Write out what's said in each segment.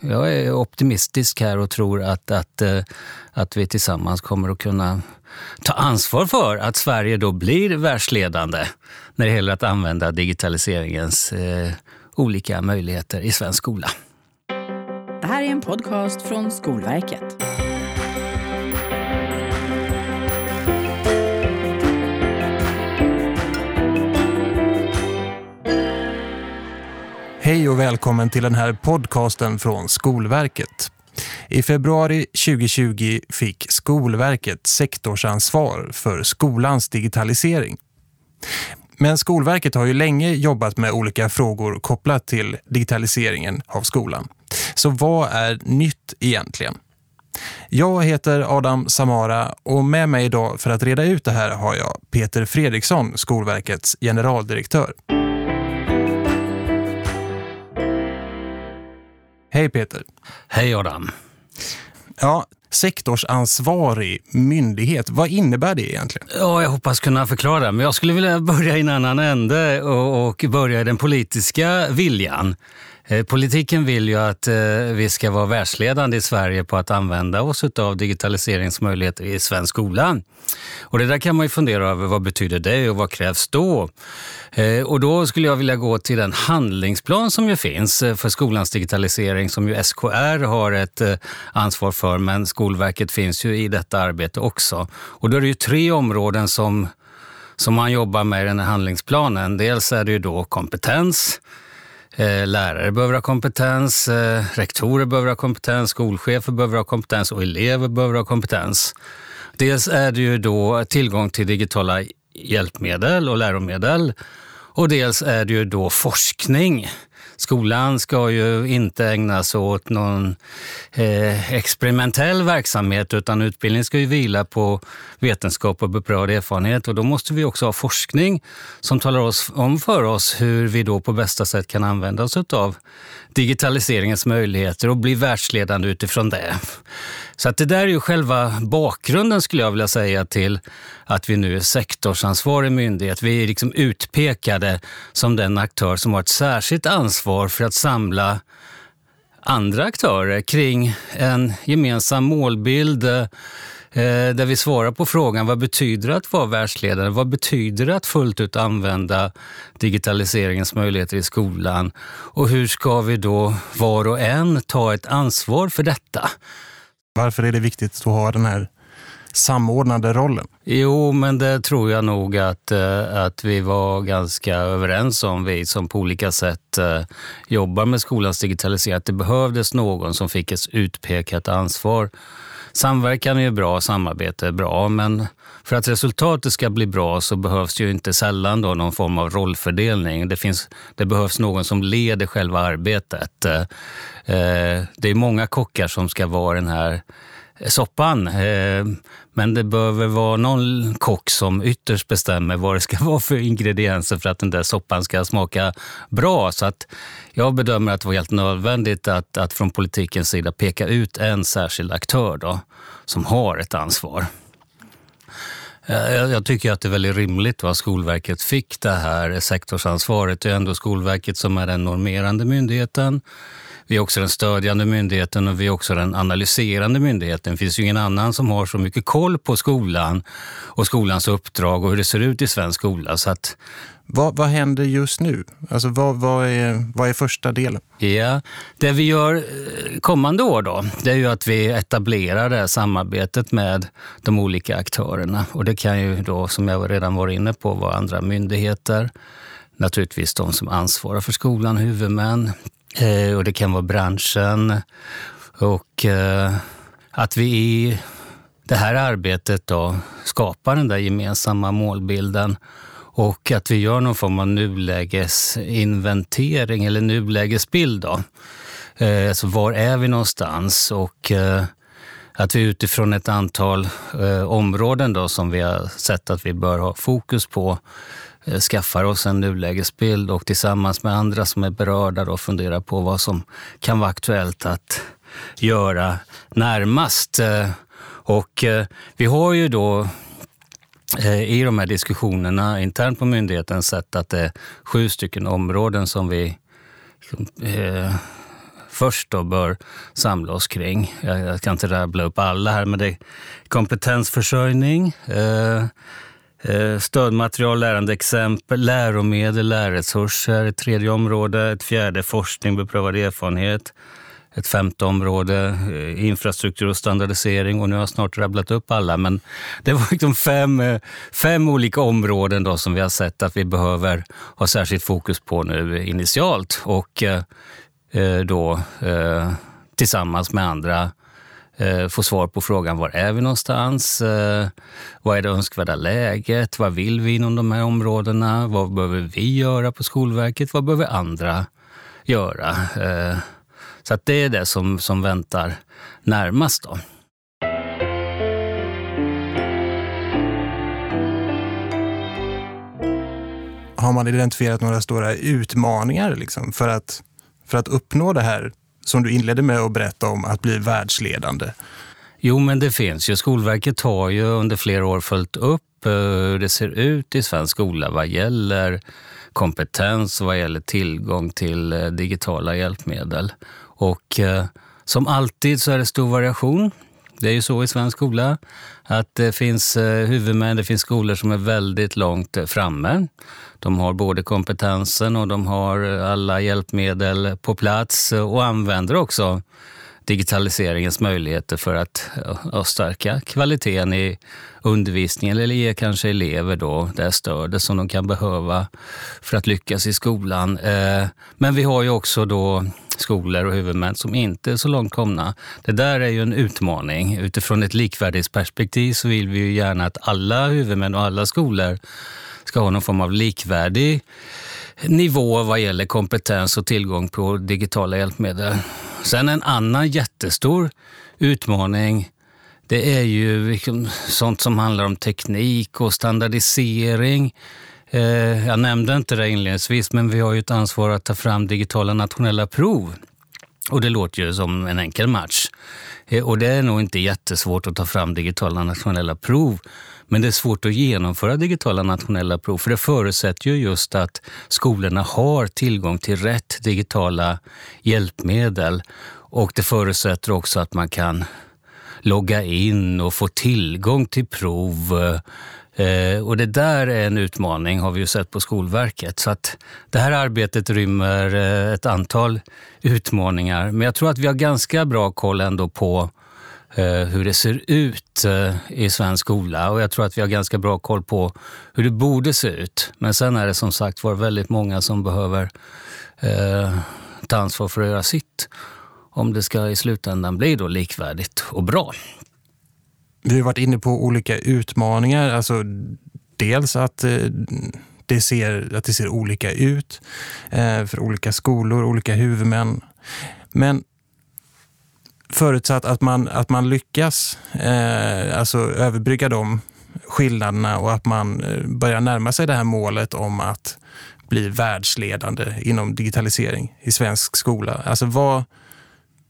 Jag är optimistisk här och tror att, att, eh, att vi tillsammans kommer att kunna ta ansvar för att Sverige då blir världsledande när det gäller att använda digitaliseringens eh, olika möjligheter i svensk skola. Det här är en podcast från Skolverket. Hej och välkommen till den här podcasten från Skolverket. I februari 2020 fick Skolverket sektorsansvar för skolans digitalisering. Men Skolverket har ju länge jobbat med olika frågor kopplat till digitaliseringen av skolan. Så vad är nytt egentligen? Jag heter Adam Samara och med mig idag för att reda ut det här har jag Peter Fredriksson, Skolverkets generaldirektör. Hej Peter. Hej Adam. Ja, sektorsansvarig myndighet, vad innebär det egentligen? Ja, jag hoppas kunna förklara, men jag skulle vilja börja i en annan ände och, och börja i den politiska viljan. Eh, politiken vill ju att eh, vi ska vara världsledande i Sverige på att använda oss av digitaliseringsmöjligheter i svensk skola. Och det där kan man ju fundera över, vad betyder det och vad krävs då? Eh, och då skulle jag vilja gå till den handlingsplan som ju finns för skolans digitalisering som ju SKR har ett ansvar för, men Skolverket finns ju i detta arbete också. Och då är det ju tre områden som, som man jobbar med i den här handlingsplanen. Dels är det ju då kompetens, Eh, lärare behöver ha kompetens, eh, rektorer behöver ha kompetens, skolchefer behöver ha kompetens och elever behöver ha kompetens. Dels är det ju då tillgång till digitala hjälpmedel och läromedel och dels är det ju då forskning skolan ska ju inte ägna sig åt någon eh, experimentell verksamhet utan utbildning ska ju vila på vetenskap och beprövad erfarenhet och då måste vi också ha forskning som talar oss, om för oss hur vi då på bästa sätt kan använda oss av digitaliseringens möjligheter och bli världsledande utifrån det. Så att det där är ju själva bakgrunden skulle jag vilja säga till att vi nu är sektorsansvarig myndighet. Vi är liksom utpekade som den aktör som har ett särskilt ansvar för att samla andra aktörer kring en gemensam målbild eh, där vi svarar på frågan vad betyder det att vara världsledare? Vad betyder det att fullt ut använda digitaliseringens möjligheter i skolan? Och hur ska vi då var och en ta ett ansvar för detta? Varför är det viktigt att ha den här samordnade rollen? Jo, men det tror jag nog att, eh, att vi var ganska överens om, vi som på olika sätt eh, jobbar med skolans digitalisering, att det behövdes någon som fick ett utpekat ansvar. Samverkan är bra, samarbete är bra, men för att resultatet ska bli bra så behövs det ju inte sällan då någon form av rollfördelning. Det, finns, det behövs någon som leder själva arbetet. Eh, det är många kockar som ska vara den här Eh, soppan. Eh, men det behöver vara någon kock som ytterst bestämmer vad det ska vara för ingredienser för att den där soppan ska smaka bra. Så att jag bedömer att det var helt nödvändigt att, att från politikens sida peka ut en särskild aktör då, som har ett ansvar. Eh, jag tycker att det är väldigt rimligt att Skolverket fick det här sektorsansvaret. Det är ändå Skolverket som är den normerande myndigheten. Vi är också den stödjande myndigheten och vi är också den analyserande myndigheten. Det finns ju ingen annan som har så mycket koll på skolan och skolans uppdrag och hur det ser ut i svensk skola. Så att, vad, vad händer just nu? Alltså vad, vad, är, vad är första delen? Ja, det vi gör eh, kommande år då, det är ju att vi etablerar det här samarbetet med de olika aktörerna. Och det kan ju då, som jag redan var inne på, vara andra myndigheter. Naturligtvis de som ansvarar för skolan, huvudmän, Eh, och det kan vara branschen. Och eh, att vi i det här arbetet då skapar den där gemensamma målbilden och att vi gör någon form av nulägesinventering eller nulägesbild. Då. Eh, alltså var är vi någonstans? Och att vi utifrån ett antal eh, områden då som vi har sett att vi bör ha fokus på Eh, skaffar oss en nulägesbild och tillsammans med andra som är berörda då funderar på vad som kan vara aktuellt att göra närmast. Eh, och eh, vi har ju då eh, i de här diskussionerna internt på myndigheten sett att det är sju stycken områden som vi eh, först då bör samla oss kring. Jag, jag ska inte rabbla upp alla här, men det är kompetensförsörjning, eh, eh, stödmaterial, lärandeexempel, läromedel, lärresurser, ett tredje område, ett fjärde forskning, beprövad erfarenhet, ett femte område, eh, infrastruktur och standardisering. Och nu har jag snart rabblat upp alla, men det var liksom fem, eh, fem olika områden då som vi har sett att vi behöver ha särskilt fokus på nu initialt. Och eh, Eh, då eh, tillsammans med andra eh, få svar på frågan var är vi någonstans? Vad är det önskvärda läget? Vad vill vi inom de här områdena? Vad behöver vi göra på Skolverket? Vad behöver andra göra? Så att det är det som, som väntar närmast. Då. Har man identifierat några stora utmaningar liksom, för, att, för att uppnå det här som du inledde med att berätta om, att bli världsledande? Jo, men det finns ju. Skolverket har ju under flera år följt upp eh, hur det ser ut i svensk skola vad gäller kompetens och vad gäller tillgång till eh, digitala hjälpmedel. Och eh, som alltid så är det stor variation. Det är ju så i svensk skola att det finns eh, huvudmän, det finns skolor som är väldigt långt eh, framme. De har både kompetensen och de har eh, alla hjälpmedel på plats och använder också digitaliseringens möjligheter för att, stärka kvaliteten i undervisningen eller ge kanske elever då det stödet som de kan behöva för att lyckas i skolan. Men vi har ju också då skolor och huvudmän som inte är så långt komna. Det där är ju en utmaning. Utifrån ett likvärdighetsperspektiv så vill vi ju gärna att alla huvudmän och alla skolor ska ha någon form av likvärdig nivå vad gäller kompetens och tillgång på digitala hjälpmedel. Sen en annan jättestor utmaning det är ju liksom sånt som handlar om teknik och standardisering. Eh, jag nämnde inte det inledningsvis, men vi har ju ett ansvar att ta fram digitala nationella prov. Och det låter ju som en enkel match. Eh, och det är nog inte jättesvårt att ta fram digitala nationella prov. Men det är svårt att genomföra digitala nationella prov för det förutsätter ju just att skolorna har tillgång till rätt digitala hjälpmedel. Och det förutsätter också att man kan logga in och få tillgång till prov. Eh, och det där är en utmaning har vi ju sett på Skolverket. Så att det här arbetet rymmer eh, ett antal utmaningar. Men jag tror att vi har ganska bra koll ändå på eh, hur det ser ut i svensk skola och jag tror att vi har ganska bra koll på hur det borde se ut. Men sen är det som sagt var väldigt många som behöver eh, ta ansvar för att göra sitt om det ska i slutändan bli då likvärdigt och bra. Vi har varit inne på olika utmaningar. Alltså dels att eh, det ser, att det ser olika ut eh, för olika skolor, olika huvudmän. Men förutsatt att man, att man lyckas eh, alltså överbrygga de skillnaderna och att man börjar närma sig det här målet om att bli världsledande inom digitalisering i svensk skola. Alltså vad,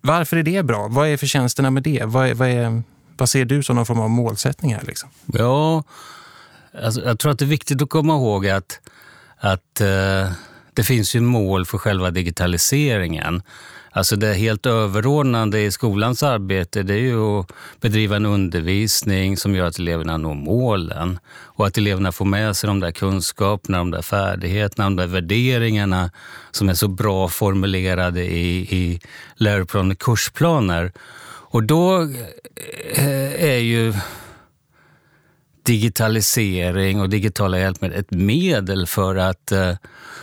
varför är det bra? Vad är förtjänsterna med det? Vad, är, vad, är, vad ser du som någon form av målsättning här? Liksom? Ja, alltså, jag tror att det är viktigt att komma ihåg att, att eh, det finns ju mål för själva digitaliseringen. Alltså det helt överordnande i skolans arbete det är ju att bedriva en undervisning som gör att eleverna når målen och att eleverna får med sig de där kunskaperna, de där färdigheterna, de där värderingarna som är så bra formulerade i, i läroplaner och kursplaner. Och då eh, är ju digitalisering och digitala hjälpmedel ett medel för att eh,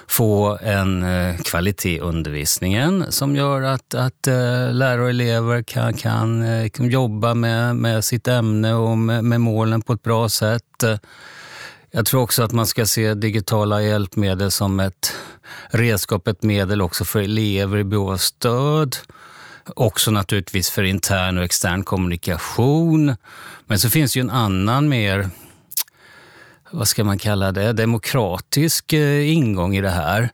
få en eh, kvalitet i undervisningen som gör att, att eh, lärare och elever kan, kan, kan jobba med, med sitt ämne och med, med målen på ett bra sätt. Jag tror också att man ska se digitala hjälpmedel som ett redskap, ett medel också för elever i behov av stöd. Också naturligtvis för intern och extern kommunikation. Men så finns ju en annan mer vad ska man kalla det, demokratisk eh, ingång i det här.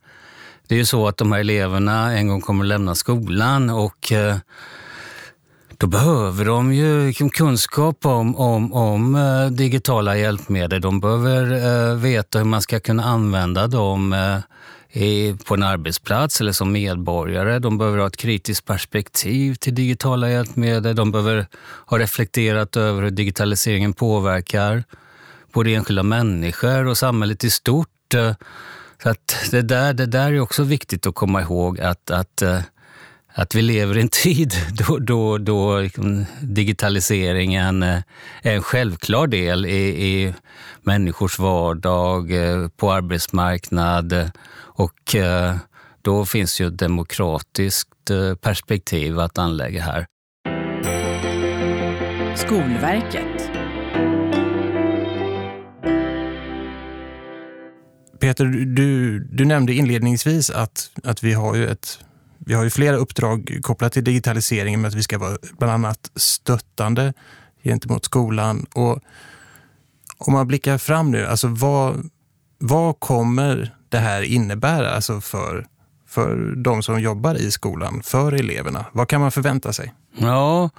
Det är ju så att de här eleverna en gång kommer att lämna skolan och eh, då behöver de ju kunskap om, om, om eh, digitala hjälpmedel. De behöver veta hur man ska kunna använda dem på en arbetsplats eller som medborgare. De behöver ha ett kritiskt perspektiv till digitala hjälpmedel. De behöver ha reflekterat över hur digitaliseringen påverkar både enskilda människor och samhället i stort. Så att det, där, det där är också viktigt att komma ihåg att, att, att vi lever i en tid då, då, då liksom digitaliseringen är en självklar del i, i människors vardag, på arbetsmarknad och eh, då finns ju ett demokratiskt eh, perspektiv att anlägga här. Skolverket. Peter, du, du nämnde inledningsvis att, att vi har ju ett vi har ju flera uppdrag kopplat till digitaliseringen med att vi ska vara bland annat stöttande gentemot skolan. Och om man blickar fram nu, alltså vad, vad kommer det här innebär alltså för, för de som jobbar i skolan, för eleverna? Vad kan man förvänta sig? Ja,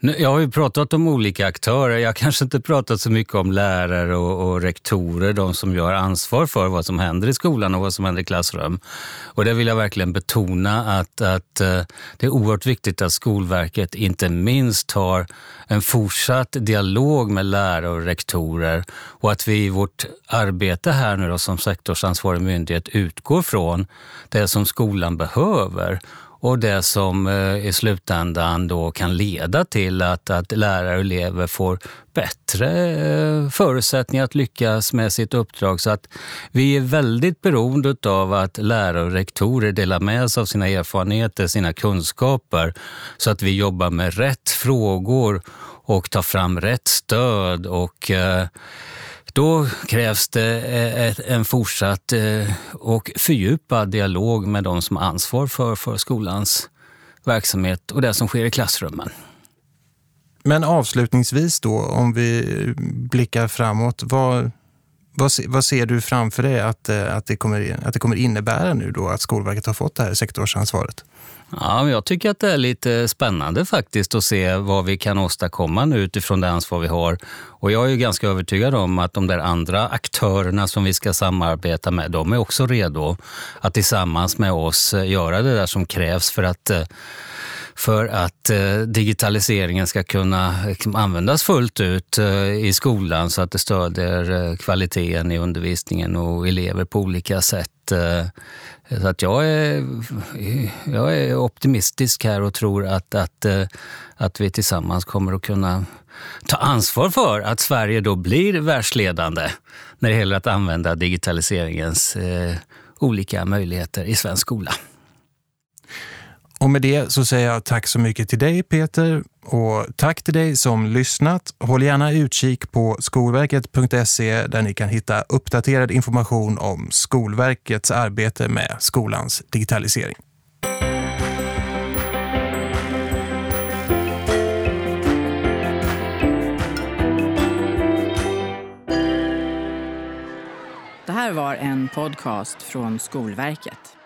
jag har ju pratat om olika aktörer. Jag har kanske inte pratat så mycket om lärare och, och, rektorer, de som gör ansvar för vad som händer i skolan och vad som händer i klassrum. Och där vill jag verkligen betona att, att eh, det är oerhört viktigt att Skolverket inte minst har en fortsatt dialog med lärare och rektorer och att vi i vårt arbete här nu då, som sektorsansvarig myndighet utgår från det som skolan behöver och det som eh, i slutändan då kan leda till att, att lärare och elever får bättre eh, förutsättningar att lyckas med sitt uppdrag. Så att vi är väldigt beroende av att lärare och rektorer delar med sig av sina erfarenheter, sina kunskaper, så att vi jobbar med rätt frågor och tar fram rätt stöd och eh, då krävs det eh, en fortsatt eh, och fördjupad dialog med de som har ansvar för, för skolans verksamhet och det som sker i klassrummen. Men avslutningsvis då, om vi blickar framåt, vad, vad, vad ser du framför dig att, eh, att, det kommer, att det kommer innebära nu då att Skolverket har fått det här sektorsansvaret? Ja, jag tycker att det är lite spännande faktiskt att se vad vi kan åstadkomma nu utifrån det ansvar vi har. Och jag är ju ganska övertygad om att de där andra aktörerna som vi ska samarbeta med, de är också redo att tillsammans med oss eh, göra det där som krävs för att eh, för att eh, digitaliseringen ska kunna eh, användas fullt ut eh, i skolan så att det stödjer kvaliteten i undervisningen och elever på olika sätt. Så att jag, är, jag är optimistisk här och tror att, att, att vi tillsammans kommer att kunna ta ansvar för att Sverige då blir världsledande när det gäller att använda digitaliseringens olika möjligheter i svensk skola. Och med det så säger jag tack så mycket till dig Peter och tack till dig som lyssnat. Håll gärna utkik på skolverket.se där ni kan hitta uppdaterad information om Skolverkets arbete med skolans digitalisering. Det här var en podcast från Skolverket.